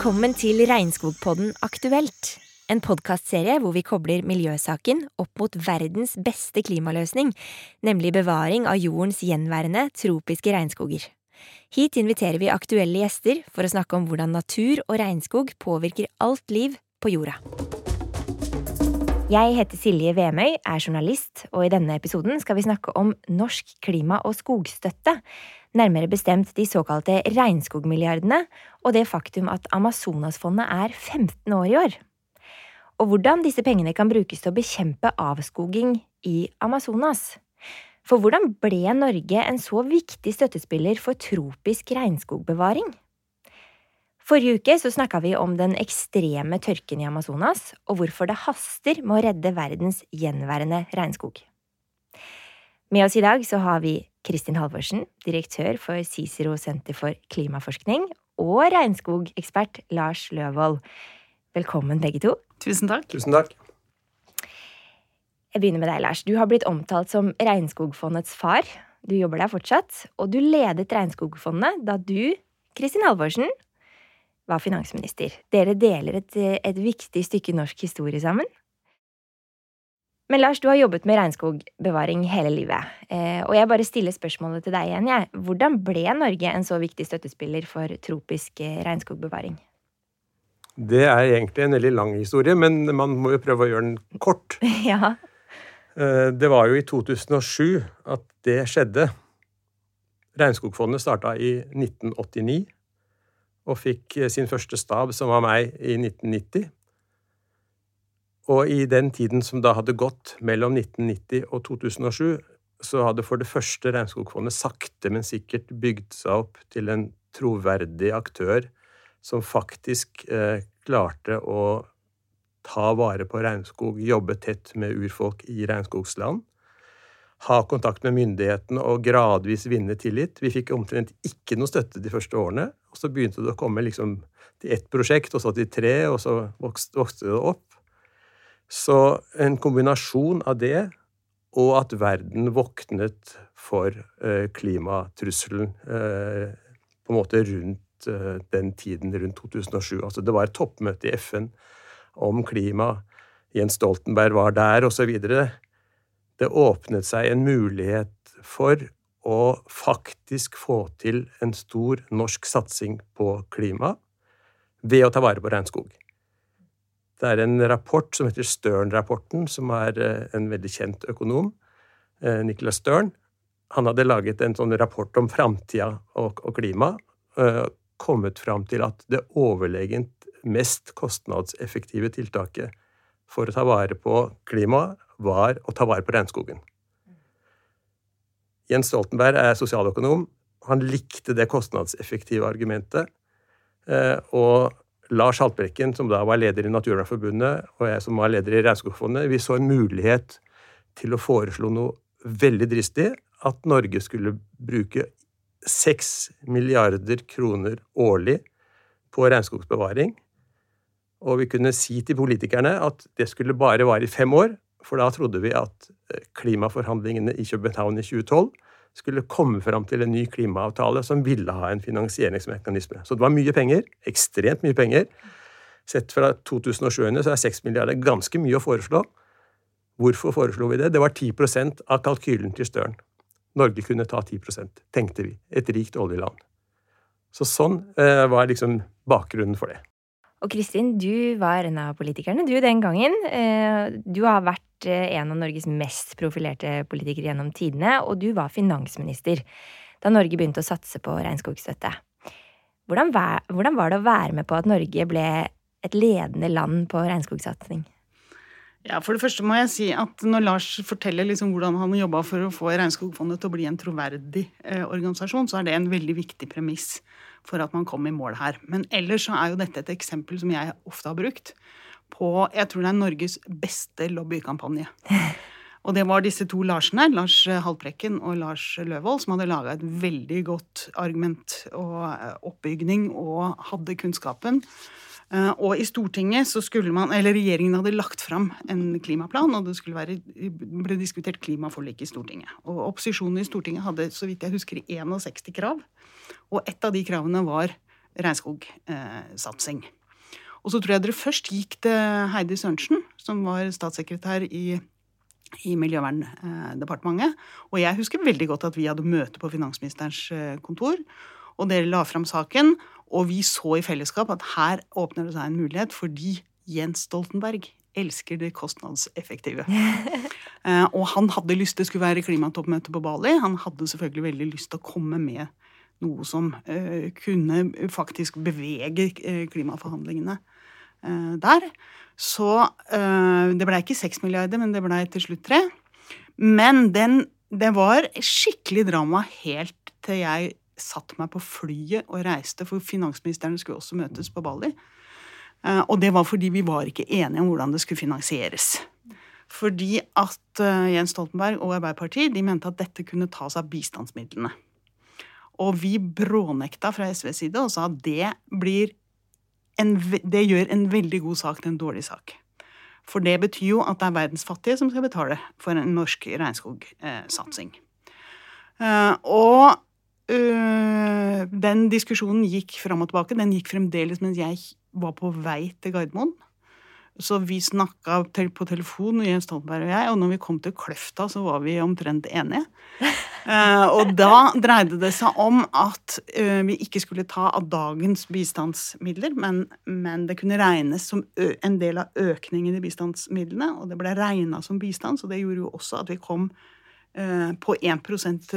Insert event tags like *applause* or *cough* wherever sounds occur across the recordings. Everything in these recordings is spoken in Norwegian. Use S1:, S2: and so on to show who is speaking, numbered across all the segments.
S1: Velkommen til Regnskogpodden Aktuelt. En podkastserie hvor vi kobler miljøsaken opp mot verdens beste klimaløsning, nemlig bevaring av jordens gjenværende tropiske regnskoger. Hit inviterer vi aktuelle gjester for å snakke om hvordan natur og regnskog påvirker alt liv på jorda. Jeg heter Silje Vemøy, er journalist, og i denne episoden skal vi snakke om norsk klima- og skogstøtte, nærmere bestemt de såkalte regnskogmilliardene og det faktum at Amazonasfondet er 15 år i år. Og hvordan disse pengene kan brukes til å bekjempe avskoging i Amazonas. For hvordan ble Norge en så viktig støttespiller for tropisk regnskogbevaring? Forrige uke så snakka vi om den ekstreme tørken i Amazonas, og hvorfor det haster med å redde verdens gjenværende regnskog. Med oss i dag så har vi Kristin Halvorsen, direktør for Cicero senter for klimaforskning, og regnskogekspert Lars Løvold. Velkommen, begge to.
S2: Tusen takk.
S3: Tusen takk.
S1: Jeg begynner med deg, Lars. Du har blitt omtalt som Regnskogfondets far. Du jobber der fortsatt, og du ledet Regnskogfondet da du, Kristin Halvorsen, var finansminister. Dere deler et, et viktig stykke norsk historie sammen. Men Lars, du har jobbet med regnskogbevaring hele livet. Eh, og jeg bare stiller spørsmålet til deg igjen, jeg. Hvordan ble Norge en så viktig støttespiller for tropisk eh, regnskogbevaring?
S3: Det er egentlig en veldig lang historie, men man må jo prøve å gjøre den kort. *laughs*
S1: ja.
S3: Eh, det var jo i 2007 at det skjedde. Regnskogfondet starta i 1989 og fikk sin første stab, som var meg, i 1990. Og i den tiden som da hadde gått mellom 1990 og 2007, så hadde for det første Regnskogfondet sakte, men sikkert bygd seg opp til en troverdig aktør som faktisk eh, klarte å ta vare på regnskog, jobbe tett med urfolk i regnskogsland, ha kontakt med myndighetene og gradvis vinne tillit. Vi fikk omtrent ikke noe støtte de første årene, og så begynte det å komme liksom til ett prosjekt, og så til tre, og så vokste, vokste det opp. Så en kombinasjon av det og at verden våknet for eh, klimatrusselen eh, på en måte rundt eh, den tiden, rundt 2007. Altså det var et toppmøte i FN om klima. Jens Stoltenberg var der, osv. Det åpnet seg en mulighet for å faktisk få til en stor norsk satsing på klima ved å ta vare på regnskog. Det er en rapport som heter Stern-rapporten, som er eh, en veldig kjent økonom, eh, Nicholas Stern. Han hadde laget en sånn rapport om framtida og, og klima, eh, kommet fram til at det overlegent mest kostnadseffektive tiltaket for å ta vare på klima, var å ta vare på regnskogen. Jens Stoltenberg er sosialøkonom. Han likte det kostnadseffektive argumentet. Og Lars Haltbrekken, som da var leder i Naturvernforbundet, og jeg som var leder i Regnskogfondet, vi så en mulighet til å foreslå noe veldig dristig. At Norge skulle bruke 6 milliarder kroner årlig på regnskogsbevaring. Og vi kunne si til politikerne at det skulle bare vare i fem år, for da trodde vi at eh, klimaforhandlingene i København i 2012 skulle komme fram til en ny klimaavtale som ville ha en finansieringsmekanisme. Så det var mye penger. Ekstremt mye penger. Sett fra 2007 så er 6 milliarder ganske mye å foreslå. Hvorfor foreslo vi det? Det var 10% av kalkylen til Støren. Norge kunne ta 10% tenkte vi. Et rikt oljeland. Så sånn eh, var liksom bakgrunnen for det.
S1: Og Kristin, du var en av politikerne du den gangen. Eh, du har vært eh, en av Norges mest profilerte politikere gjennom tidene, og du var finansminister da Norge begynte å satse på regnskogstøtte. Hvordan var, hvordan var det å være med på at Norge ble et ledende land på regnskogsatsing?
S2: Ja, For det første må jeg si at når Lars forteller liksom hvordan han jobba for å få Regnskogfondet til å bli en troverdig eh, organisasjon, så er det en veldig viktig premiss for at man kom i mål her. Men ellers så er jo dette et eksempel som jeg ofte har brukt på Jeg tror det er Norges beste lobbykampanje. *laughs* Og det var disse to Larsene, Lars Haltbrekken og Lars Løvold, som hadde laga et veldig godt argument og eh, oppbygning og hadde kunnskapen. Eh, og i Stortinget så skulle man, eller regjeringen hadde lagt fram en klimaplan, og det være, ble diskutert klimaforlik i Stortinget. Og opposisjonen i Stortinget hadde, så vidt jeg husker, 61 krav. Og et av de kravene var regnskogsatsing. Og så tror jeg dere først gikk til Heidi Sørensen, som var statssekretær i, i Miljøverndepartementet. Og jeg husker veldig godt at vi hadde møte på finansministerens eh, kontor. Og dere la fram saken, og vi så i fellesskap at her åpner det seg en mulighet fordi Jens Stoltenberg elsker det kostnadseffektive. *laughs* eh, og han hadde lyst det skulle være klimatoppmøte på Bali. Han hadde selvfølgelig veldig lyst til å komme med noe som eh, kunne faktisk bevege eh, klimaforhandlingene eh, der. Så eh, det blei ikke seks milliarder, men det blei til slutt tre. Men den, det var skikkelig drama helt til jeg satte meg på flyet og reiste, for finansministrene skulle også møtes på Bali. Eh, og det var fordi vi var ikke enige om hvordan det skulle finansieres. Fordi at Jens Stoltenberg og Arbeiderpartiet de mente at dette kunne tas av bistandsmidlene. Og vi brånekta fra SVs side og sa at det, en, det gjør en veldig god sak til en dårlig sak. For det betyr jo at det er verdens fattige som skal betale for en norsk regnskogsatsing. Eh, og øh, den diskusjonen gikk fram og tilbake. Den gikk fremdeles mens jeg var på vei til Gardermoen. Så vi snakka på telefon, Jens Stoltenberg og jeg, og når vi kom til Kløfta, så var vi omtrent enige. Uh, *laughs* og da dreide det seg om at uh, vi ikke skulle ta av dagens bistandsmidler, men, men det kunne regnes som en del av økningen i bistandsmidlene. Og det ble regna som bistand, så det gjorde jo også at vi kom på 1%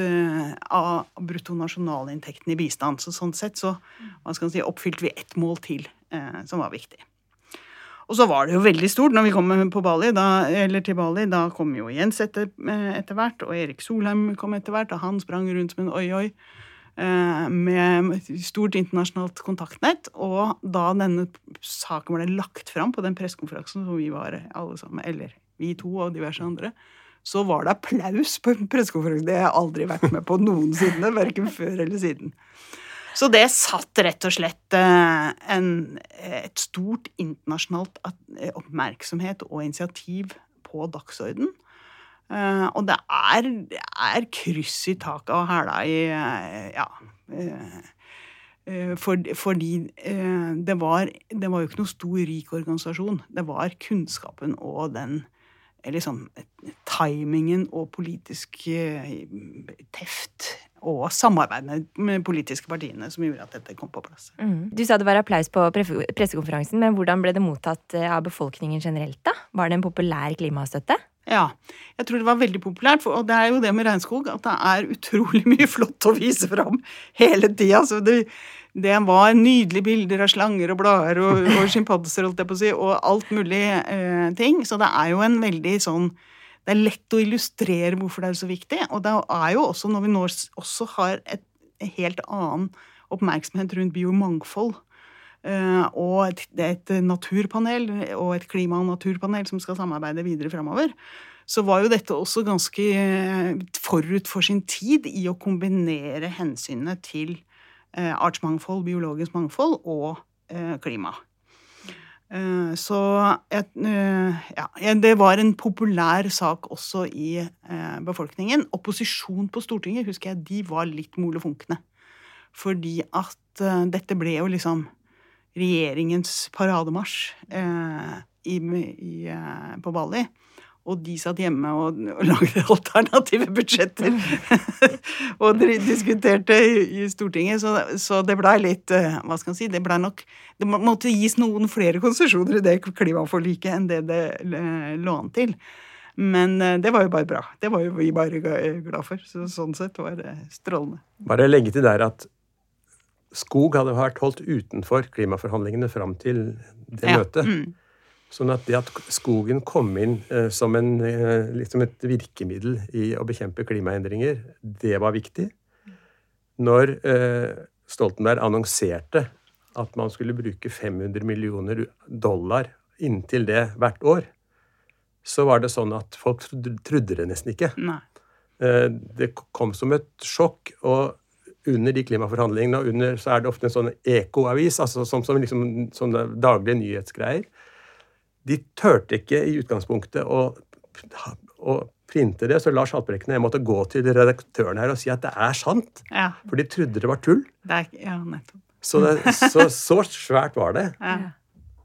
S2: av bruttonasjonalinntekten i bistand. Så sånn sett så si, oppfylte vi ett mål til som var viktig. Og så var det jo veldig stort når vi kom Bali, da, til Bali. Da kom jo Jens etter, eh, etter hvert, og Erik Solheim kom etter hvert, og han sprang rundt som en oi-oi. Eh, med stort internasjonalt kontaktnett. Og da denne saken ble lagt fram på den pressekonferansen som vi var alle sammen, eller vi to og diverse andre, så var det applaus på en pressekonferanse. Det har jeg aldri vært med på noensinne, verken før eller siden. Så det satt rett og slett eh, en, et stort internasjonalt eh, oppmerksomhet og initiativ på dagsorden. Eh, og det er, det er kryss i taket og hæla i Ja. For, fordi det var, det var jo ikke noe stor, rik organisasjon. Det var kunnskapen og den liksom, timingen og politisk teft og samarbeid med, politiske partiene som gjorde at dette kom på plass.
S1: Mm. Du sa det var applaus på pressekonferansen, men hvordan ble det mottatt eh, av befolkningen generelt? da? Var det en populær klimastøtte?
S2: Ja, jeg tror det var veldig populært. og det er jo det med regnskog at det er utrolig mye flott å vise fram hele tida. det, det, var nydelige bilder av slanger og blader og, og sjimpanser si, og alt mulig eh, ting. Så det er jo en veldig sånn det er lett å illustrere hvorfor det er så viktig. Og det er jo også når vi nå også har et, helt annen oppmerksomhet rundt biomangfold, Uh, og et, et naturpanel og et klima- og naturpanel som skal samarbeide videre framover, så var jo dette også ganske eh, forut for sin tid i å kombinere hensynet til artsmangfold, biologisk mangfold og klima. Eh, så eh, ja, det var en populær sak også i eh, befolkningen. Opposisjon på Stortinget husker jeg, de var litt molefonkne. Fordi at dette ble jo liksom regjeringens parademarsj i, i, på Bali og de satt hjemme og, og lagde *laughs* alternative budsjetter *laughs* og diskuterte i, i Stortinget. Så, så det blei litt eh, Hva skal en si? Det blei nok Det måtte gis noen flere konsesjoner i det klimaforliket enn det det lå an til. Men eh, det var jo bare bra. Det var jo vi bare glad for. Så sånn sett var det strålende.
S3: Bare legge til der at skog hadde vært holdt utenfor klimaforhandlingene fram til det ja. møtet. Mm. Sånn at det at skogen kom inn eh, som en, eh, liksom et virkemiddel i å bekjempe klimaendringer, det var viktig. Når eh, Stoltenberg annonserte at man skulle bruke 500 millioner dollar inntil det hvert år, så var det sånn at folk trodde det nesten ikke. Eh, det kom som et sjokk. og under de klimaforhandlingene og under, så er det ofte en sånn ekoavis, altså som, som liksom, sånne daglige nyhetsgreier de turte ikke i utgangspunktet å, å printe det, så Lars Haltbrekken og jeg måtte gå til redaktøren her og si at det er sant. Ja. For de trodde det var tull.
S2: Det er, ja, nettopp.
S3: Så, det, så, så svært var det.
S2: Ja.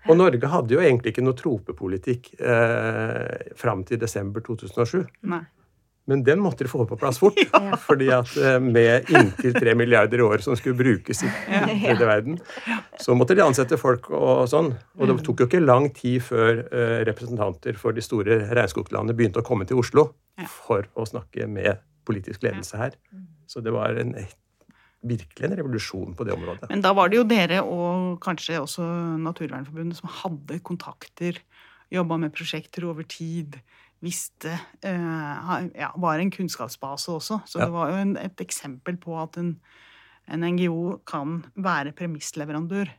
S3: Og Norge hadde jo egentlig ikke noe tropepolitikk eh, fram til desember 2007.
S2: Nei.
S3: Men den måtte de få på plass fort. *laughs* fordi at eh, med inntil tre milliarder i år som skulle brukes i hele verden, så måtte de ansette folk og sånn. Og det tok jo ikke lang tid før eh, representanter for de store regnskoglandene begynte å komme til Oslo for å snakke med politisk ledelse her. Så det var en, virkelig en revolusjon på det området.
S2: Men da var det jo dere og kanskje også Naturvernforbundet som hadde kontakter, jobba med prosjekter over tid, visste eh, ja, Var en kunnskapsbase også. Så det var jo en, et eksempel på at en, en NGO kan være premissleverandør.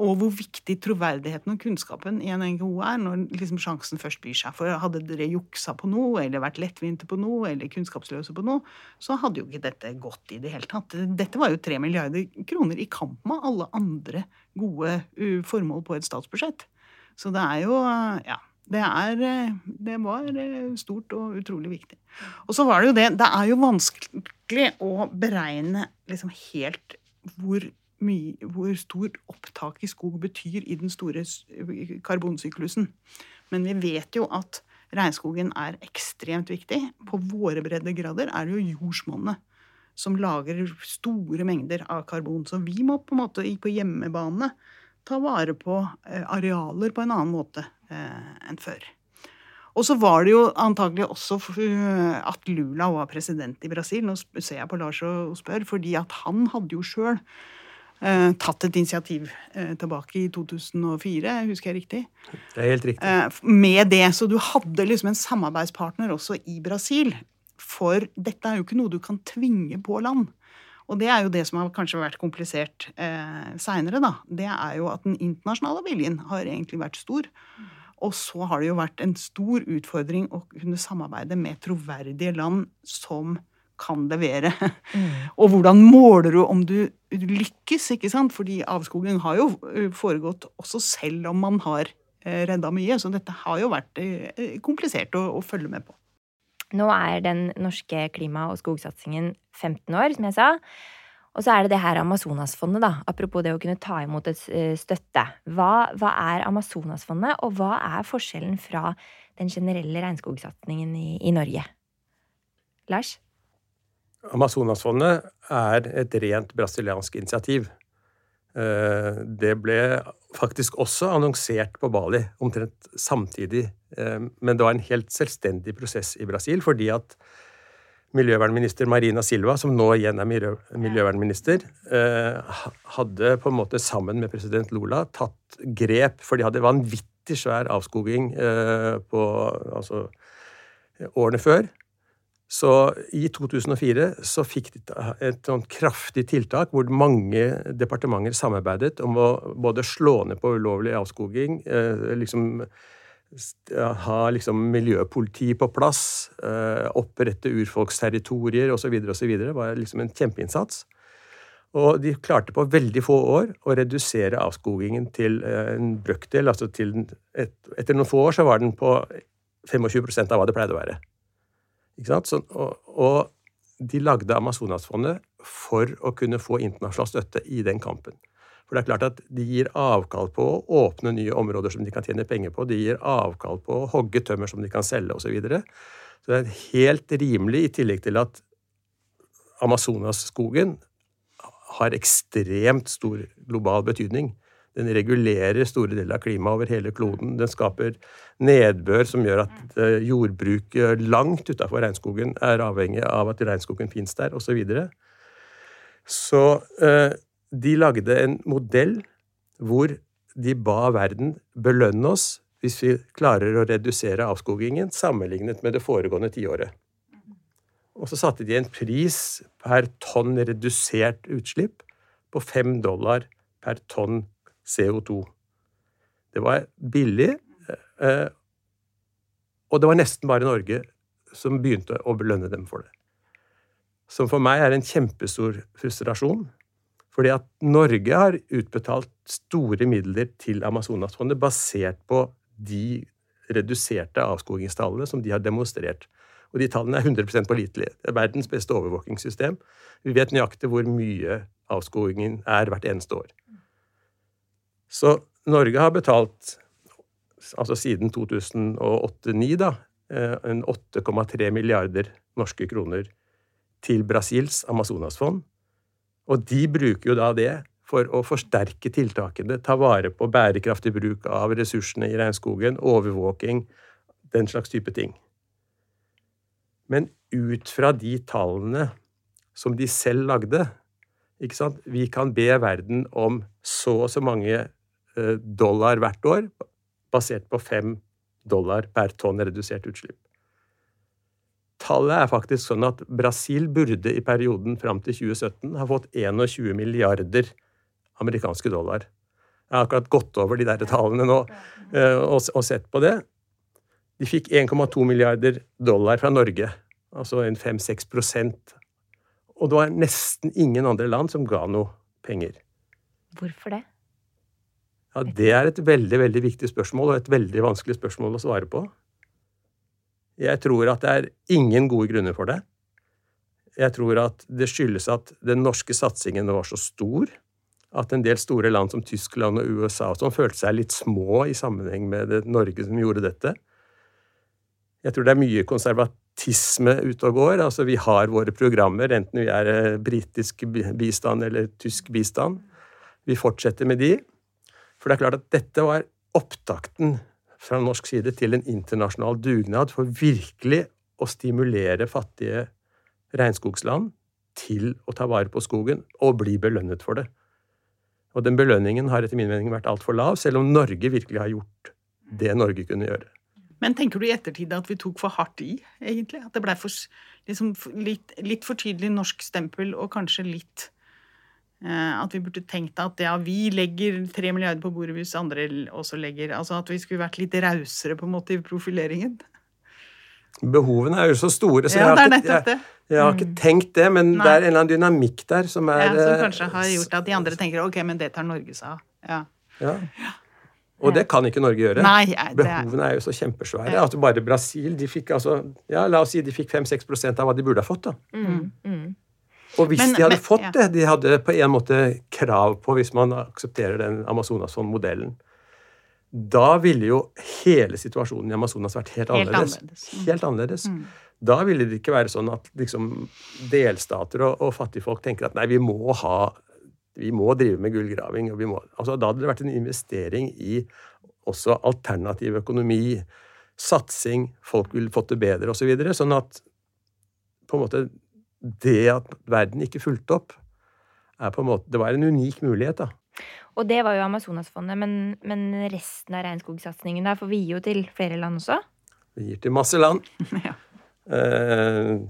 S2: Og hvor viktig troverdigheten og kunnskapen i en NGO er når liksom sjansen først byr seg. For hadde dere juksa på noe, eller vært lettvinte på noe, eller kunnskapsløse på noe, så hadde jo ikke dette gått i det hele tatt. Dette var jo tre milliarder kroner i kamp med alle andre gode formål på et statsbudsjett. Så det er jo Ja. Det, er, uh, det var uh, stort og utrolig viktig. Og så var det jo det Det er jo vanskelig å beregne liksom helt hvor mye, hvor stor opptak i skog betyr i den store karbonsyklusen. Men vi vet jo at regnskogen er ekstremt viktig. På våre breddegrader er det jo jordsmonnet som lager store mengder av karbon. Så vi må på en måte på hjemmebane ta vare på eh, arealer på en annen måte eh, enn før. Og så var det jo antagelig også eh, at Lula var president i Brasil. Nå ser jeg på Lars og og spør, fordi at han hadde jo sjøl eh, tatt et initiativ eh, tilbake i 2004, husker jeg riktig?
S3: Det er helt riktig.
S2: eh, med det. Så du hadde liksom en samarbeidspartner også i Brasil. For dette er jo ikke noe du kan tvinge på land. Og det er jo det som har kanskje vært komplisert eh, seinere, da. Det er jo at den internasjonale viljen har egentlig vært stor. Og så har det jo vært en stor utfordring å kunne samarbeide med troverdige land som kan levere. Og hvordan måler du om du lykkes, ikke sant? Fordi avskoging har jo eh, foregått også selv om man har eh, redda mye. Så dette har jo vært eh, komplisert å, å følge med på.
S1: Nå er den norske klima- og skogsatsingen 15 år, som jeg sa. Og så er det det her Amazonasfondet, da. Apropos det å kunne ta imot et eh, støtte. Hva, hva er Amazonasfondet, og hva er forskjellen fra den generelle regnskogsatsingen i, i Norge? Lars?
S3: Amazonasfondet er et rent brasiliansk initiativ. Eh, Det ble faktisk også annonsert på Bali omtrent samtidig, eh, men det var en helt selvstendig prosess i Brasil, fordi at miljøvernminister Marina Silva, som nå igjen er miljøvernminister, eh, hadde på en måte sammen med president Lula tatt grep, for de hadde vanvittig svær avskoging på altså, årene før. Så i 2004 så fikk de et sånn kraftig tiltak hvor mange departementer samarbeidet om å både slå ned på ulovlig avskoging, eh, liksom ha liksom miljøpoliti på plass, eh, opprette urfolksterritorier osv. osv. Det var liksom en kjempeinnsats. Og de klarte på veldig få år å redusere avskogingen til eh, en brøkdel. altså til et, Etter noen få år så var den på 25% av hva det pleide å være. Så, og, og de lagde Amazonasfondet for å kunne få internasjonal støtte i den kampen. For det er klart at de gir avkall på å åpne nye områder som de kan tjene penger på. De gir avkall på å hogge tømmer som de kan selge, osv. Så, videre. så det er helt rimelig, i tillegg til at Amazonasskogen har ekstremt stor global betydning. Den regulerer store deler av klimaet over hele kloden. Den skaper nedbør som gjør at eh, jordbruket langt utafor regnskogen er avhengig av at regnskogen fins der, osv. Så, videre. så eh, de lagde en modell hvor de ba verden belønne oss hvis vi klarer å redusere avskogingen sammenlignet med det foregående tiåret. Og så satte de en pris per tonn redusert utslipp på fem dollar per tonn CO2. Det var billig, eh, og det var nesten bare Norge som begynte å belønne dem for det. Som for meg er en kjempestor frustrasjon. Fordi at Norge har utbetalt store midler til Amazonasfondet basert på de reduserte avskogingstallene som de har demonstrert. Og de tallene er 100% pålitelige. Det er verdens beste overvåkingssystem. Vi vet nøyaktig hvor mye avskogingen er hvert eneste år. Så Norge har betalt, altså siden 2008-2009, da, eh, 8,3 milliarder norske kroner til Brasils Amazonasfond. Og de bruker jo da det for å forsterke tiltakene, ta vare på bærekraftig bruk av ressursene i regnskogen, overvåking, den slags type ting. Men ut fra de tallene som de selv lagde ikke sant? Vi kan be verden om så og så mange eh, dollar hvert år, basert på 5 dollar per tonn redusert utslipp. Tallet er faktisk sånn at Brasil burde i perioden fram til 2017 ha fått 21 milliarder amerikanske dollar. Jeg har akkurat gått over de der tallene nå eh, og sett på det. De fikk 1,2 milliarder dollar fra Norge, altså en 5-6% Og det var nesten ingen andre land som ga noe penger.
S1: Hvorfor det?
S3: Ja, Det er et veldig veldig viktig spørsmål, og et veldig vanskelig spørsmål å svare på. Jeg tror at det er ingen gode grunner for det. Jeg tror at det skyldes at den norske satsingen var så stor at en del store land som Tyskland og USA og sånn følte seg litt små i sammenheng med Norge som gjorde dette. Jeg tror det er mye konservatisme ute og går. Altså, vi har våre programmer, enten vi er eh, britisk bistand eller tysk bistand. Vi fortsetter med de. For det er klart at dette var opptakten fra norsk side til en internasjonal dugnad for virkelig å stimulere fattige regnskogsland til å ta vare på skogen og bli belønnet for det. Og den belønningen har etter min mening vært altfor lav, selv om Norge virkelig har gjort det Norge kunne gjøre.
S2: Men tenker du i ettertid at vi tok for hardt i, egentlig? At det blei liksom, litt, litt, for tydelig norsk stempel og kanskje litt At vi burde tenkt at ja, vi legger tre milliarder på bordet hvis andre også legger Altså at vi skulle vært litt rausere på en måte i profileringen?
S3: Behovene er jo så store, så
S2: ja,
S3: jeg, har ikke, jeg, jeg, har ikke, tenkt det. Men Nei. det er en eller annen dynamikk der som er
S2: ja, Som kanskje har gjort at de andre tenker ok, men det tar Norge seg av. Ja.
S3: ja. Og det kan ikke Norge gjøre.
S2: Nei, det...
S3: Behovene er jo så kjempesvære. Altså bare Brasil de fikk altså, ja, La oss si de fikk 5-6% av hva de burde ha fått. da. Mm, mm. Og hvis men, de hadde men, fått det, de hadde på en måte krav på, hvis man aksepterer den Amazonas-modellen, da ville jo hele situasjonen i Amazonas vært helt, helt annerledes. annerledes. Mm. Helt annerledes. Mm. Da ville det ikke være sånn at liksom, delstater og, og fattigfolk tenker at nei, vi må ha vi må drive med gullgraving. må, altså, Da hadde det vært en investering i også alternativ økonomi, satsing, folk ville fått det bedre osv. Så videre, sånn at på en måte det at verden ikke fulgte opp, er på en måte, det var en unik mulighet. da.
S1: Og det var jo Amazonasfondet, men, men resten av regnskogsatsingen der, for vi gir jo til flere land også?
S3: Vi gir til masse land. *laughs* ja. eh,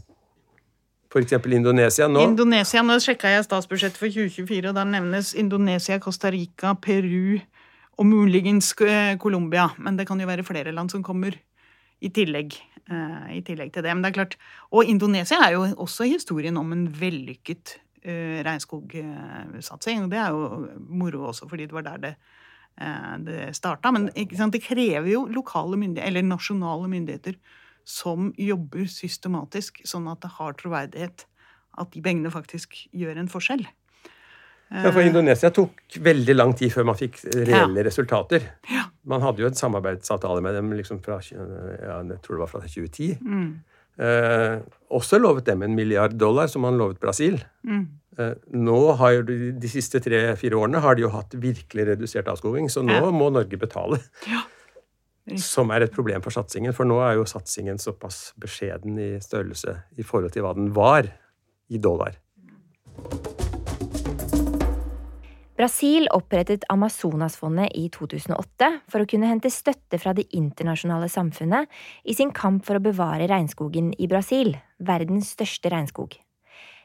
S3: for eksempel Indonesia nå.
S2: Indonesia, Nå sjekka jeg statsbudsjettet for 2024, og der nevnes Indonesia, Costa Rica, Peru og muligens eh, Colombia. Men det kan jo være flere land som kommer i tillegg, uh, i tillegg til det. Men det er klart, Og Indonesia er jo også historien om en vellykket uh, regnskogsatsing. Det er jo moro også, fordi det var der det, uh, det starta. Men det krever jo lokale myndigheter, eller nasjonale myndigheter som jobber systematisk, sånn at det har troverdighet at de pengene faktisk gjør en forskjell.
S3: Ja, for Indonesia tok veldig lang tid før man fikk reelle ja. resultater. Ja. Man hadde jo en samarbeidsavtale med dem liksom fra ja, jeg tror det var fra 2010. Mm. Eh, også lovet dem en milliard dollar, som man lovet Brasil. Mm. Eh, nå har jo de, de siste tre-fire årene har de jo hatt virkelig redusert avskoging, så nå må Norge betale. Ja. *laughs* Som er et problem for satsingen, for nå er jo satsingen såpass beskjeden i størrelse i forhold til hva den var i dollar.
S1: Brasil opprettet Amazonasfondet i 2008 for å kunne hente støtte fra det internasjonale samfunnet i sin kamp for å bevare regnskogen i Brasil, verdens største regnskog.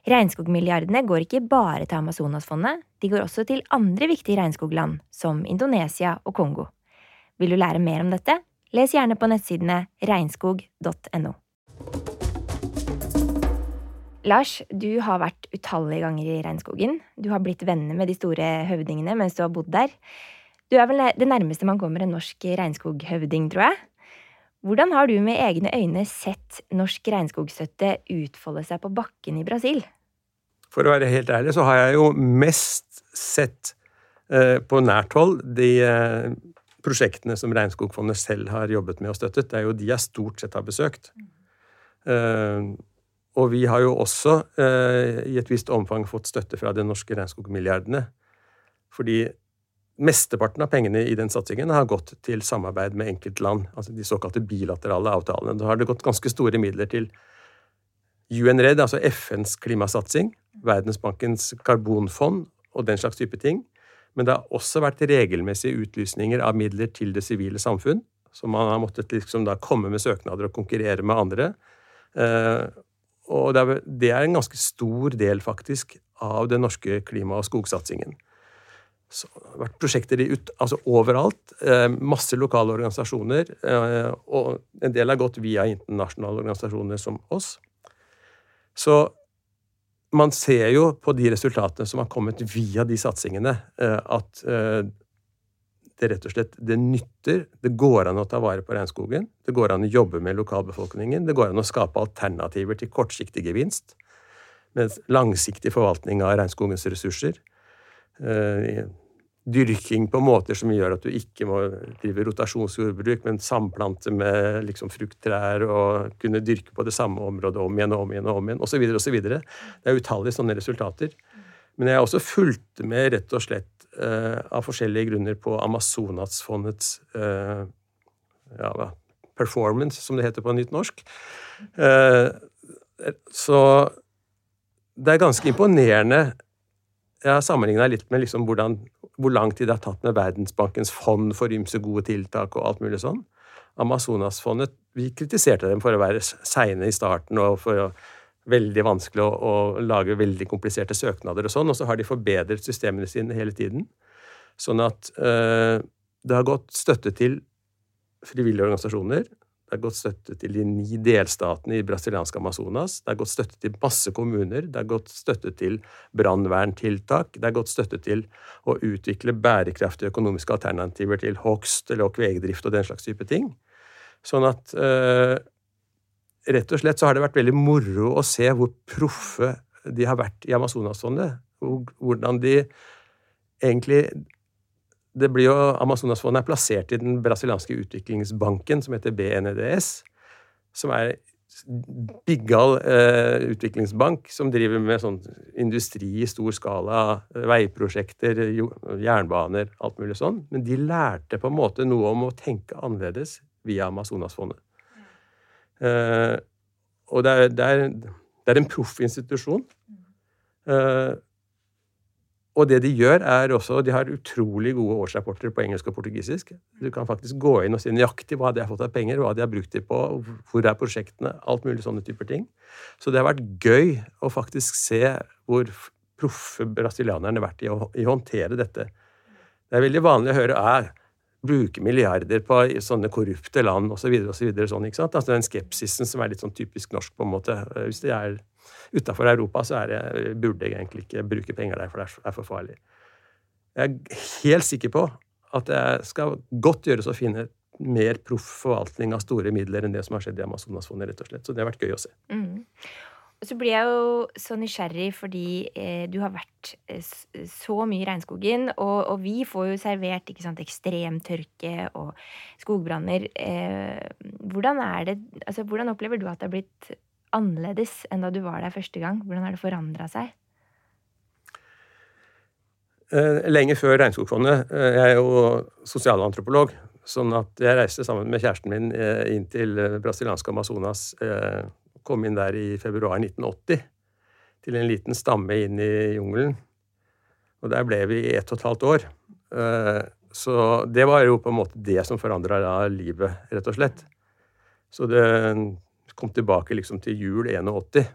S1: Regnskogmilliardene går ikke bare til Amazonasfondet, de går også til andre viktige regnskogland, som Indonesia og Kongo. Vil du lære mer om dette? Les gjerne på nettsidene regnskog.no. Lars, du har vært utallige ganger i regnskogen. Du har blitt venner med de store høvdingene mens du har bodd der. Du er vel det nærmeste man kommer en norsk regnskoghøvding, tror jeg. Hvordan har du med egne øyne sett norsk regnskogstøtte utfolde seg på bakken i Brasil?
S3: For å være helt ærlig så har jeg jo mest sett eh, på nært hold de eh, prosjektene som Regnskogfondet selv har jobbet med og støttet. Det er jo de jeg stort sett har besøkt. Eh, og vi har jo også eh, i et visst omfang fått støtte fra de norske regnskogmilliardene. Fordi mesteparten av pengene i den satsingen har gått til samarbeid med enkeltland, altså de såkalte bilaterale avtalene. Da har det gått ganske store midler til UNRED, altså FNs klimasatsing, Verdensbankens karbonfond og den slags type ting. Men det har også vært regelmessige utlysninger av midler til det sivile samfunn. Så man har måttet liksom komme med søknader og konkurrere med andre. Eh, og det er en ganske stor del, faktisk, av den norske klima- og skogsatsingen. Så det har vært prosjekter ut, altså overalt. Eh, masse lokale organisasjoner. Eh, og en del har gått via internasjonale organisasjoner som oss. Så man ser jo på de resultatene som har kommet via de satsingene, eh, at det rett og slett det nytter. Det går an å ta vare på regnskogen. Det går an å jobbe med lokalbefolkningen. Det går an å skape alternativer til kortsiktig gevinst med langsiktig forvaltning av regnskogens ressurser. Eh, dyrking på måter som gjør at du ikke må drive rotasjonsjordbruk, men samplante med liksom frukttrær og kunne dyrke på det samme området om igjen og om igjen og om igjen, osv. osv. Det er utallige sånne resultater. Men jeg har også fulgt med rett og slett uh, av forskjellige grunner på Amazonasfondets eh, ja, performance, som det heter på nytt norsk. Eh, så det er ganske imponerende jeg har sammenligna litt med liksom hvordan, hvor lang tid det har tatt med Verdensbankens fond for ymse gode tiltak og alt mulig sånn. Amazonasfondet Vi kritiserte dem for å være seine i starten og for å veldig vanskelig å, å, lage veldig kompliserte søknader og sånn, og så har de forbedret systemene sine hele tiden. Sånn at øh, det har gått støtte til frivillige organisasjoner, det har gått støtte til de ni delstatene i brasilianske Amazonas. Det har gått støtte til masse kommuner. Det har gått støtte til brannverntiltak. Det har gått støtte til å utvikle bærekraftige økonomiske alternativer til hogst eller kvegdrift og den slags type ting. Sånn at eh, rett og slett så har det vært veldig moro å se hvor proffe de har vært i Amazonasfondet. Og Hvordan de egentlig det blir jo, Amazonasfondet er plassert i den brasilianske utviklingsbanken, som heter BNEDS, som er biggal eh, utviklingsbank som driver med sånn industri i stor skala, veiprosjekter, jernbaner, alt mulig sånn. Men de lærte på en måte noe om å tenke annerledes via Amazonasfondet. Eh, og det er, det er, det er en proffinstitusjon. Eh, og det de gjør, er også De har utrolig gode årsrapporter på engelsk og portugisisk. Du kan faktisk gå inn og si nøyaktig hva de har fått av penger, hva de har brukt dem på, hvor er prosjektene, alt mulig sånne typer ting. Så det har vært gøy å faktisk se hvor proffe brasilianerne har vært i å, i å håndtere dette. Det er veldig vanlig å høre «Ah, bruke milliarder på sånne korrupte land osv. Så videre, og så videre, sånn, ikke sant? Altså Den skepsisen som er litt sånn typisk norsk, på en måte. Hvis det er utafor Europa, så det, burde jeg egentlig ikke bruke penger der, for det er for farlig. Jeg er helt sikker på at det skal godt gjøres å finne mer proff forvaltning av store midler enn det som har skjedd i Amazonasfondet, rett og slett. Så det har vært gøy å se.
S1: Mm. Så blir jeg jo så nysgjerrig fordi eh, du har vært eh, så mye i regnskogen, og, og, vi får jo servert ikke sant, ekstremtørke og skogbranner. Eh, hvordan det Altså, hvordan opplever du at det har blitt annerledes enn da du var der første gang? Hvordan har det forandra seg?
S3: Eh, lenge før Regnskogfondet. Eh, jeg er jo sosialantropolog. Sånn at jeg reiste sammen med kjæresten min eh, inn til brasilianske Amazonas. Kom inn der i februar 1980. Til en liten stamme inn i jungelen. Og der ble vi i ett og et halvt år. Så det var jo på en måte det som forandra livet, rett og slett. Så det kom tilbake liksom til jul 81.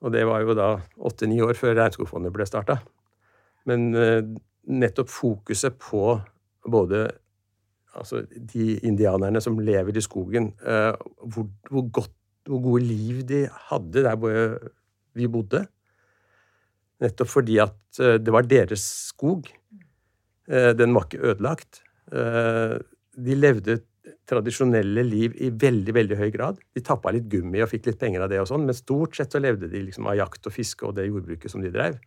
S3: Og det var jo da åtte-ni år før Regnskogfondet ble starta. Men eh, nettopp fokuset på både altså de indianerne som lever i skogen, eh, hvor, hvor, godt, hvor gode liv de hadde der hvor vi bodde. Nettopp fordi at eh, det var deres skog. Den var ikke ødelagt. De levde tradisjonelle liv i veldig veldig høy grad. De tappa litt gummi og fikk litt penger av det, og sånn, men stort sett så levde de liksom av jakt og fiske og det jordbruket som de drev.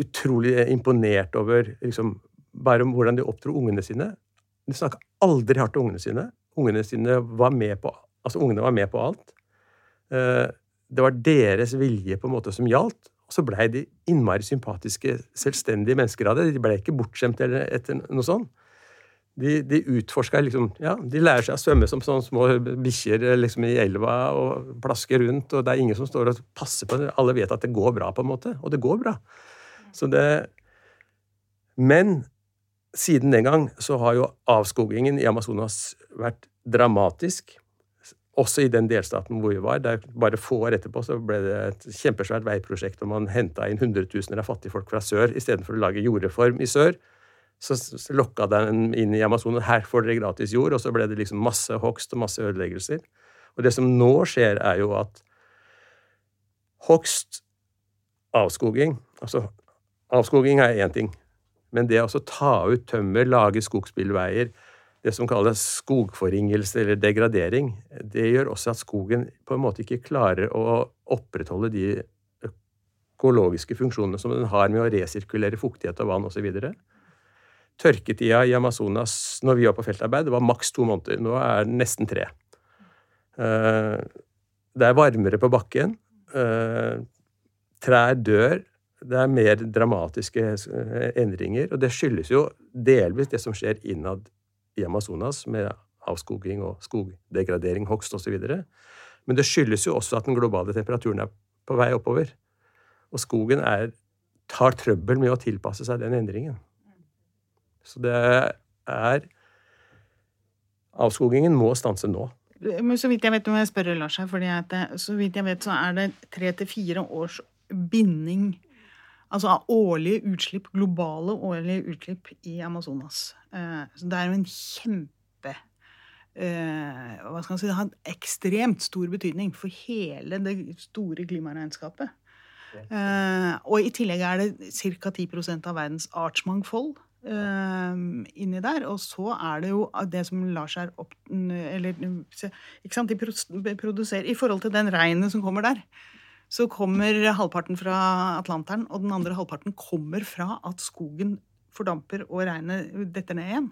S3: Utrolig imponert over liksom, bare hvordan de oppdro ungene sine. De snakka aldri hardt til ungene sine. Ungene sine var med på, altså ungene var med på alt. Eh, det var deres vilje på en måte som gjaldt. Og så blei de innmari sympatiske, selvstendige mennesker av det. De blei ikke bortskjemt eller etter noe sånt. De, de utforska liksom Ja, de lærer seg å svømme som sånne små bikkjer liksom i elva og plaske rundt, og det er ingen som står og passer på det. Alle vet at det går bra, på en måte. Og det går bra. Så det Men siden den gang så har jo avskogingen i Amazonas vært dramatisk også i den delstaten hvor vi var. Der bare få år etterpå så ble det et kjempesvært veiprosjekt, og man henta inn hundretusener av fattigfolk fra sør istedenfor å lage jordreform i sør. Så lokka den inn i Amazonas. Her får dere gratis jord. Og så ble det liksom masse hogst og masse ødeleggelser. Og det som nå skjer, er jo at hogst, avskoging Altså, avskoging er én ting, men det å ta ut tømmer, lage skogsbilveier, det som kalles skogforringelse eller degradering, det gjør også at skogen på en måte ikke klarer å opprettholde de økologiske funksjonene som den har med å resirkulere fuktighet og vann osv. Tørketida i Amazonas når vi var på feltarbeid, det var maks to måneder. Nå er den nesten tre. Eh, det er varmere på bakken. Eh, trær dør. Det er mer dramatiske eh, endringer. Og det skyldes jo delvis det som skjer innad i Amazonas med avskoging og skogdegradering, hogst osv. Men det skyldes jo også at den globale temperaturen er på vei oppover. Og skogen er, tar trøbbel med å tilpasse seg den endringen. Så det er Avskogingen må stanse nå.
S2: Men så vidt jeg vet, må jeg spørre Lars her, fordi at, så vidt jeg vet, så er det tre til fire års binding Altså av årlige utslipp, globale årlige utslipp i Amazonas. Eh, så det er jo en kjempe eh, Hva skal man si Det har en ekstremt stor betydning for hele det store klimaregnskapet. Eh, og i tillegg er det ca. 10% av verdens artsmangfold inni der. Og så er det jo det som lar seg opp Eller ikke sant, de produserer I forhold til den regnet som kommer der, så kommer halvparten fra Atlanteren, og den andre halvparten kommer fra at skogen fordamper og regnet detter ned igjen.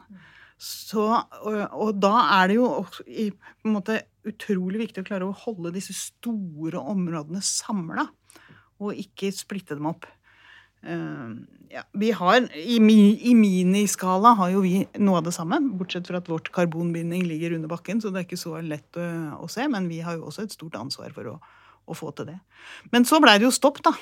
S2: Så, og, og, da er det jo i, på en måte utrolig viktig å klare å holde disse store områdene samla, og ikke splitte dem opp. Uh, ja, vi har, i, I miniskala har jo vi noe av det samme, bortsett fra at vårt karbonbinding ligger under bakken, så det er ikke så lett å, å se, men vi har jo også et stort ansvar for å, å få til det. Men så blei det jo stopp, da.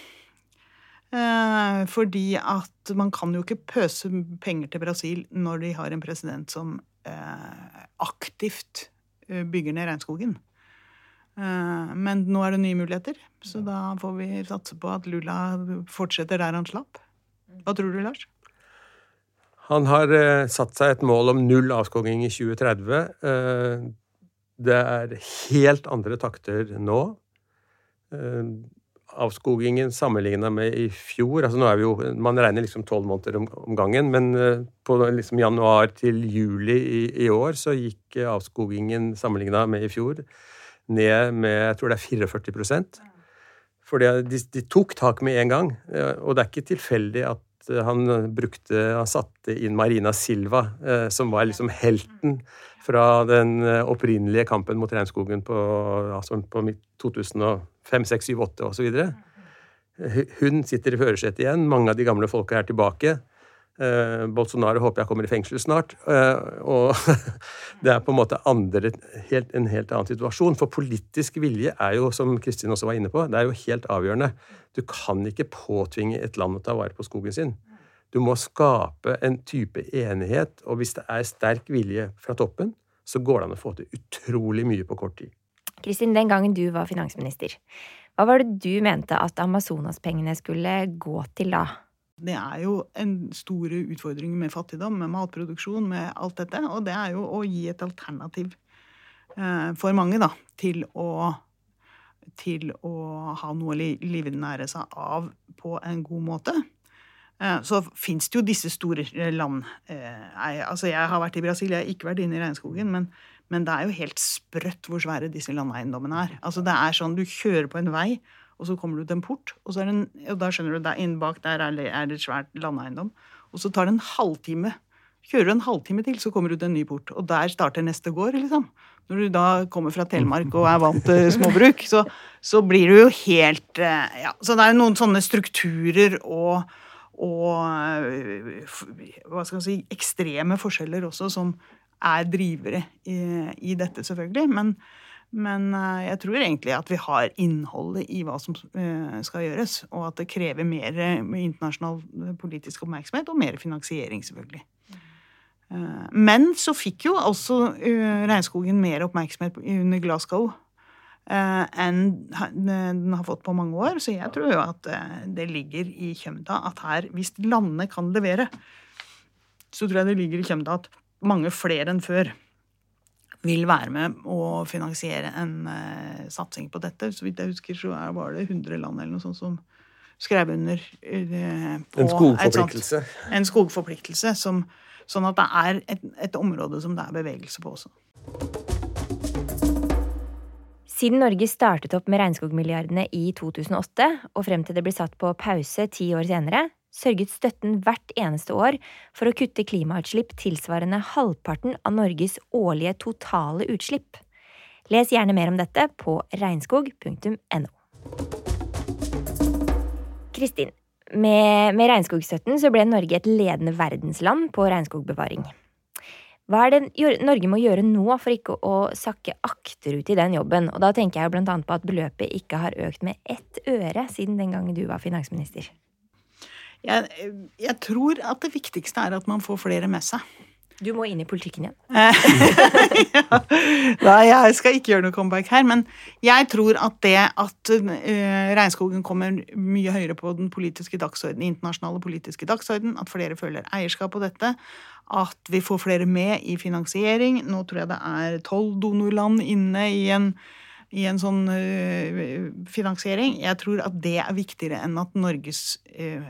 S2: Eh, fordi at man kan jo ikke pøse penger til Brasil når de har en president som eh, aktivt eh, bygger ned regnskogen. Eh, men nå er det nye muligheter, så da får vi satse på at Lula fortsetter der han slapp. Hva tror du, Lars?
S3: Han har satt seg et mål om null avskoging i 2030. Eh, det er helt andre takter nå. Eh, avskogingen sammenligna med i fjor altså nå er vi jo, Man regner liksom tolv måneder om, om, gangen, men eh, på liksom januar til juli i, i år så gikk avskogingen sammenligna med i fjor ned med jeg tror det er 44 For de, de tok tak med en gang. Og det er ikke tilfeldig at han brukte Han satte inn Marina Silva, som var liksom helten fra den opprinnelige kampen mot regnskogen på, altså på 2000 fem, seks, syv, åtte osv. Hun sitter i førersetet igjen. Mange av de gamle folka er tilbake. Eh, Bolsonaro håper jeg kommer i fengsel snart. Eh, og *laughs* det er på en måte andre, helt, en helt annen situasjon. For politisk vilje er jo, som Kristin også var inne på, det er jo helt avgjørende. Du kan ikke påtvinge et land å ta vare på skogen sin. Du må skape en type enighet, og hvis det er sterk vilje fra toppen, så går det an å få til utrolig mye på kort tid.
S1: Kristin, den gangen du var finansminister, hva var det du mente at Amazonas-pengene skulle gå til da?
S2: Det er jo en store utfordring med fattigdom, med matproduksjon, med alt dette. Og det er jo å gi et alternativ eh, for mange, da, til å, til å ha noe å livnære seg av på en god måte. Eh, så fins det jo disse store land eh, Altså, jeg har vært i Brasil, jeg har ikke vært inne i regnskogen, men, men det er jo helt sprøtt hvor svære disse landeiendommene er. Altså, det er sånn du kjører på en vei, og så kommer du til en port, og, så er en, og da skjønner du, der inne bak der er det, et svært landeiendom. Og så tar det en halvtime. Kjører du en halvtime til, så kommer du til en ny port. Og der starter neste gård, liksom. Når du da kommer fra Telemark og er vant til småbruk, så, så blir du jo helt Ja, så det er jo noen sånne strukturer og og øh, hva skal man si, ekstreme forskjeller også, som er drivere i, i dette, selvfølgelig. Men, men, øh, jeg tror egentlig at vi har innholdet i hva som øh, skal gjøres. Og at det krever mer internasjonal politisk oppmerksomhet og mer finansiering, selvfølgelig. Men så fikk jo også regnskogen mer oppmerksomhet under Glasgow Eh, enn den har fått på mange år. Så jeg tror jo at eh, det ligger i Kjømda at her, hvis landene kan levere, så tror jeg det ligger i Kjømda at mange flere enn før vil være med å finansiere en uh, satsing på dette. Så vidt jeg husker, så var det 100 land eller noe sånt som skrev under uh,
S3: på En skogforpliktelse.
S2: Sånt, en skogforpliktelse. Som, sånn at det er et, et område som det er bevegelse på også.
S1: Siden Norge startet opp med regnskogmilliardene i 2008, og frem til det ble satt på pause ti år senere, sørget støtten hvert eneste år for å kutte klimautslipp tilsvarende halvparten av Norges årlige totale utslipp. Les gjerne mer om dette på regnskog.no. Kristin, med, med regnskogstøtten så ble Norge et ledende verdensland på regnskogbevaring. Hva er det Norge må gjøre nå for ikke å sakke akterut i den jobben? Og da tenker jeg annet på at beløpet ikke har økt med ett øre siden den gangen du var finansminister.
S2: Jeg, jeg tror at det viktigste er at man får flere med seg.
S1: Du må inn i politikken igjen. *laughs*
S2: ja. Nei, jeg skal ikke gjøre noe comeback her. Men jeg tror at det at uh, regnskogen kommer mye høyere på den politiske dagsorden, internasjonale politiske dagsorden, at flere føler eierskap på dette, at vi får flere med i finansiering. Nå tror jeg det er tolv donorland inne i en, i en sånn uh, finansiering. Jeg tror at det er viktigere enn at Norges uh,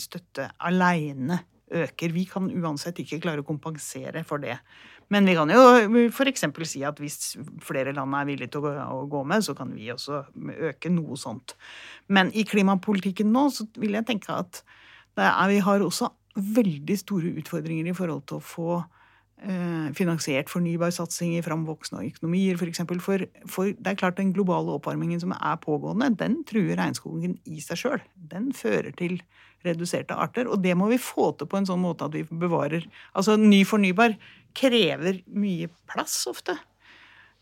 S2: støtte aleine øker. Vi kan uansett ikke klare å kompensere for det. Men vi kan jo f.eks. si at hvis flere land er villige til å gå med, så kan vi også øke noe sånt. Men i klimapolitikken nå så vil jeg tenke at er, vi har også veldig store utfordringer i forhold til å få eh, finansiert fornybarsatsing i framvoksende økonomier, f.eks. For, eksempel. for For det er klart den globale oppvarmingen som er pågående, den truer regnskogen i seg sjøl. Den fører til reduserte arter. Og det må vi få til på en sånn måte at vi bevarer Altså ny fornybar krever mye plass ofte.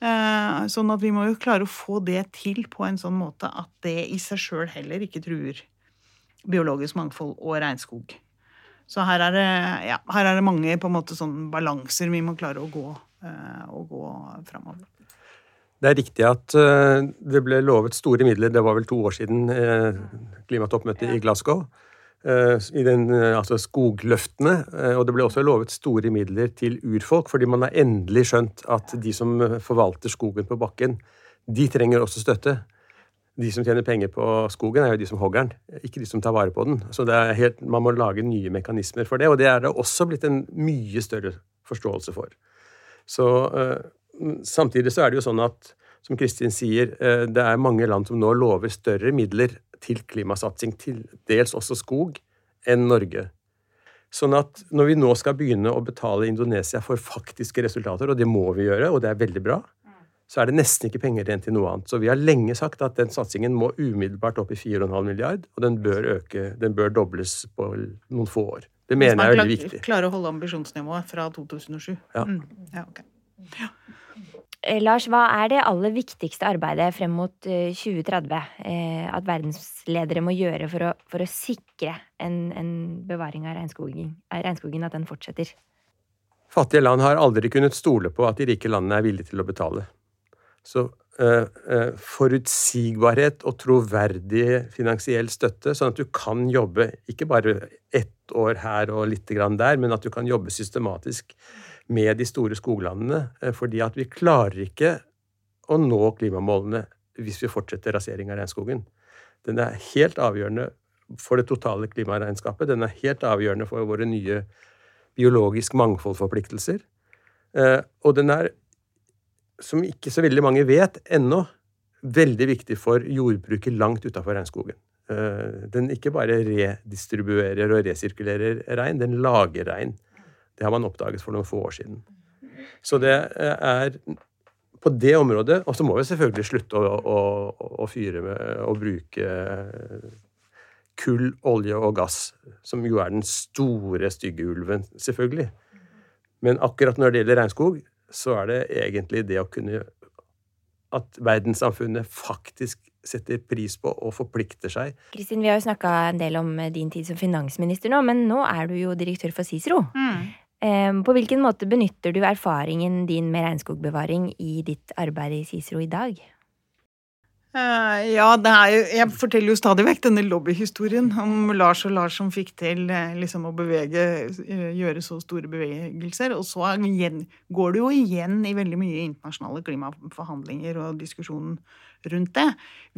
S2: Eh, sånn at vi må jo klare å få det til på en sånn måte at det i seg sjøl heller ikke truer biologisk mangfold og regnskog. Så her er det, ja, her er det mange på en måte sånn balanser vi må klare å gå, uh, å gå framover.
S3: Det er riktig at uh, det ble lovet store midler, det var vel to år siden uh, klimatoppmøtet i Glasgow. I den, altså skogløftene. Og det ble også lovet store midler til urfolk, fordi man har endelig skjønt at de som forvalter skogen på bakken, de trenger også støtte de som tjener penger på skogen, er jo de som hogger den, ikke de som tar vare på den. Så helt, man må lage nye mekanismer for det, og det er det også blitt en mye større forståelse for. Så uh, Samtidig så er det jo sånn at, som Kristin sier, uh, det er mange land som nå lover større midler til klimasatsing, til dels også skog, enn Norge. Sånn at når vi nå skal begynne å betale Indonesia for faktiske resultater, og det må vi gjøre, og det er veldig bra, så er det nesten ikke penger igjen til noe annet. Så vi har lenge sagt at den satsingen må umiddelbart opp i 4,5 milliard, og den bør øke, den bør dobles på noen få år. Det mener jeg er veldig viktig.
S2: Hvis man klarer å holde ambisjonsnivået fra 2007.
S3: Ja.
S2: Mm. ja, okay. ja.
S1: Eh, Lars, hva er det aller viktigste arbeidet frem mot 2030 eh, eh, at verdensledere må gjøre for å, for å sikre en, en, bevaring av regnskogen, regnskogen, at den fortsetter?
S3: Fattige land har aldri kunnet stole på at de rike landene er villige til å betale. Så uh, uh, forutsigbarhet og troverdig finansiell støtte, sånn at du kan jobbe ikke bare ett år her og litt grann der, men at du kan jobbe systematisk med de store skoglandene. Uh, fordi at vi klarer ikke å nå klimamålene hvis vi fortsetter rasering av regnskogen. Den er helt avgjørende for det totale klimaregnskapet. Den er helt avgjørende for våre nye biologisk mangfoldforpliktelser. Eh, og den er, som ikke så veldig mange vet ennå, veldig viktig for jordbruket langt utafor regnskogen. Eh, den ikke bare redistribuerer og resirkulerer regn, den lager regn. Det har man oppdaget for noen få år siden. Så det er på det området Og så må vi selvfølgelig slutte å, å, å fyre med å bruke kull, olje og gass, som jo er den store, stygge ulven, selvfølgelig. Men akkurat når det gjelder regnskog, så er det egentlig det å kunne At verdenssamfunnet faktisk setter pris på og forplikter seg.
S1: Kristin, vi har jo snakka en del om din tid som finansminister nå, men nå er du jo direktør for Cicero. Mm. På hvilken måte benytter du erfaringen din med regnskogbevaring i ditt arbeid i Cicero i dag?
S2: Uh, ja, jo, jeg forteller jo stadig vekk denne lobbyhistorien om Lars og Lars som fikk til uh, liksom å bevege, uh, gjøre så store bevegelser. Og så går det jo igjen i veldig mye internasjonale klimaforhandlinger og diskusjonen rundt det.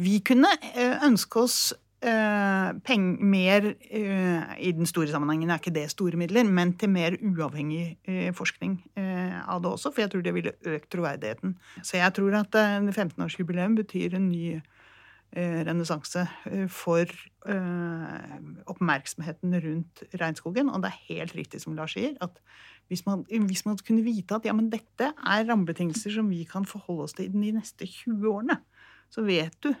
S2: Vi kunne ønske oss Uh, peng, mer uh, I den store sammenhengen er ikke det store midler, men til mer uavhengig uh, forskning av det også, for jeg tror det ville økt troverdigheten. Så jeg tror at uh, 15-årsjubileum betyr en ny renessanse for oppmerksomheten rundt regnskogen. Og det er helt riktig som Lars sier, at hvis man, hvis man kunne vite at ja, men dette er rammebetingelser som vi kan forholde oss til i de neste 20 årene, så vet du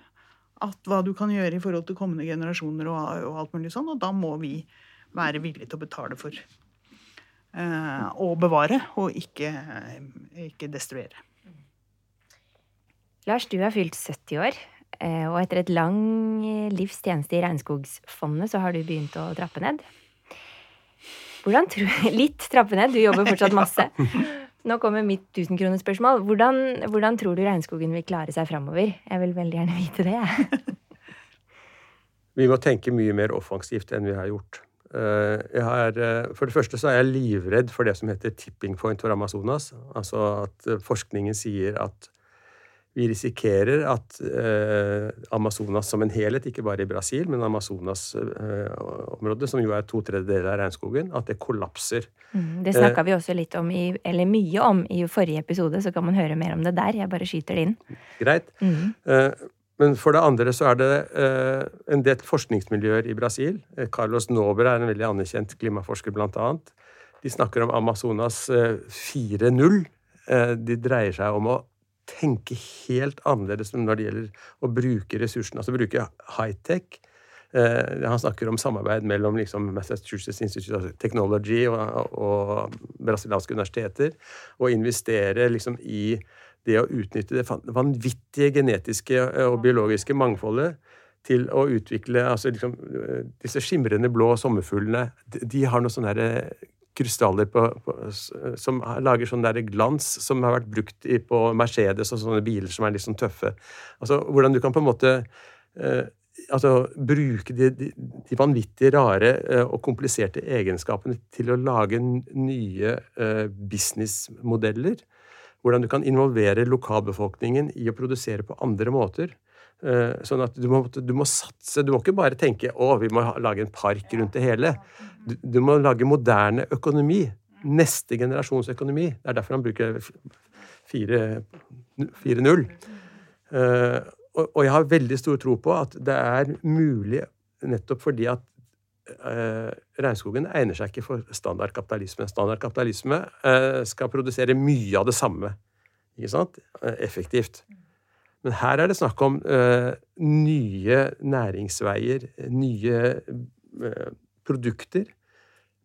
S2: at hva du kan gjøre i forhold til kommende generasjoner og, og alt mulig sånn. Og da må vi være villige til å betale for eh, å bevare, og ikke, ikke, destruere.
S1: Lars, du har fylt 70 år. Eh, og etter et lang livs tjeneste i Regnskogsfondet, så har du begynt å trappe ned. Hvordan tror *laughs* Litt trappe ned, du jobber fortsatt *laughs* masse. Nå kommer mitt tusenkronersspørsmål. Hvordan, hvordan tror du regnskogen vil klare seg framover? Jeg vil veldig gjerne vite det. *laughs*
S3: vi må tenke mye mer offensivt enn vi har gjort. Eh, har, eh, for det første så er jeg livredd for det som heter tipping point for Amazonas. Altså at eh, forskningen sier at vi risikerer at eh, Amazonas som en helhet, ikke bare i Brasil, men Amazonas-området, eh, som jo er to tredjedeler av regnskogen, at det kollapser.
S1: Mm, det snakka vi også litt om, i, eller mye om, i forrige episode, så kan man høre mer om det der. Jeg bare skyter det inn.
S3: Greit. Mm. Eh, men for det andre så er det eh, en del forskningsmiljøer i Brasil. Eh, Carlos Nober er en veldig anerkjent klimaforsker, blant annet. De snakker om Amazonas 4.0. Eh, de dreier seg om å tenke helt annerledes når det gjelder å bruke ressursene, altså bruke high-tech. Eh, han snakker om samarbeid mellom liksom Massachusetts Institute of Technology og, og brasilianske universiteter, og investere liksom i det å utnytte det vanvittige genetiske og biologiske mangfoldet til å utvikle altså liksom, Disse skimrende blå sommerfuglene. De har noe sånn krystaller på, på, som lager sånn der glans som har vært brukt i, på Mercedes og sånne biler som er litt sånn tøffe. Altså, Hvordan du kan på en måte eh, altså, bruke de, de, de, vanvittig rare eh, og kompliserte egenskapene til å lage nye eh, businessmodeller. Hvordan du kan involvere lokalbefolkningen i å produsere på andre måter. Eh, sånn at du må, du må, satse. Du må ikke bare tenke å, vi må lage en park rundt det hele. Du, du må lage moderne økonomi. Neste generasjons økonomi. Det er derfor han bruker 4-0. Eh, og jeg har veldig stor tro på at det er mulig nettopp fordi at eh, regnskogen egner seg ikke for standard kapitalisme. Standard kapitalisme skal produsere mye av det samme. Ikke sant? Effektivt. Men her er det snakk om uh, nye næringsveier, nye uh, produkter.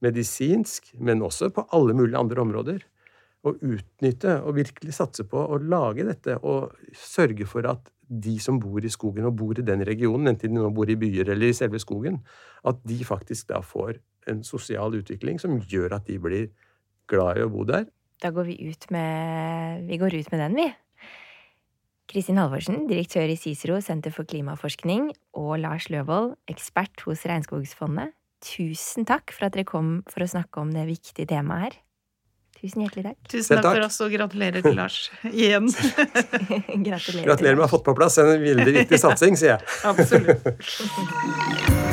S3: Medisinsk, men også på alle mulige andre områder. Å utnytte og virkelig satse på å lage dette og sørge for at de som bor i skogen og bor i den regionen, enten de nå bor i byer eller i selve skogen, at de faktisk da får en sosial utvikling som gjør at de blir glad i å bo der.
S1: Da går vi ut med, vi går ut med den, vi. Kristin Halvorsen, direktør i Cicero senter for klimaforskning, og Lars Løvold, ekspert hos Regnskogsfondet. Tusen takk for at dere kom for å snakke om det viktige temaet her. Tusen hjertelig takk.
S2: Tusen takk, for oss, og gratulerer til Lars *laughs* igjen. *laughs*
S1: gratulerer.
S3: Gratulerer med å ha fått på plass en veldig viktig satsing, sier jeg.
S2: Absolutt. *laughs*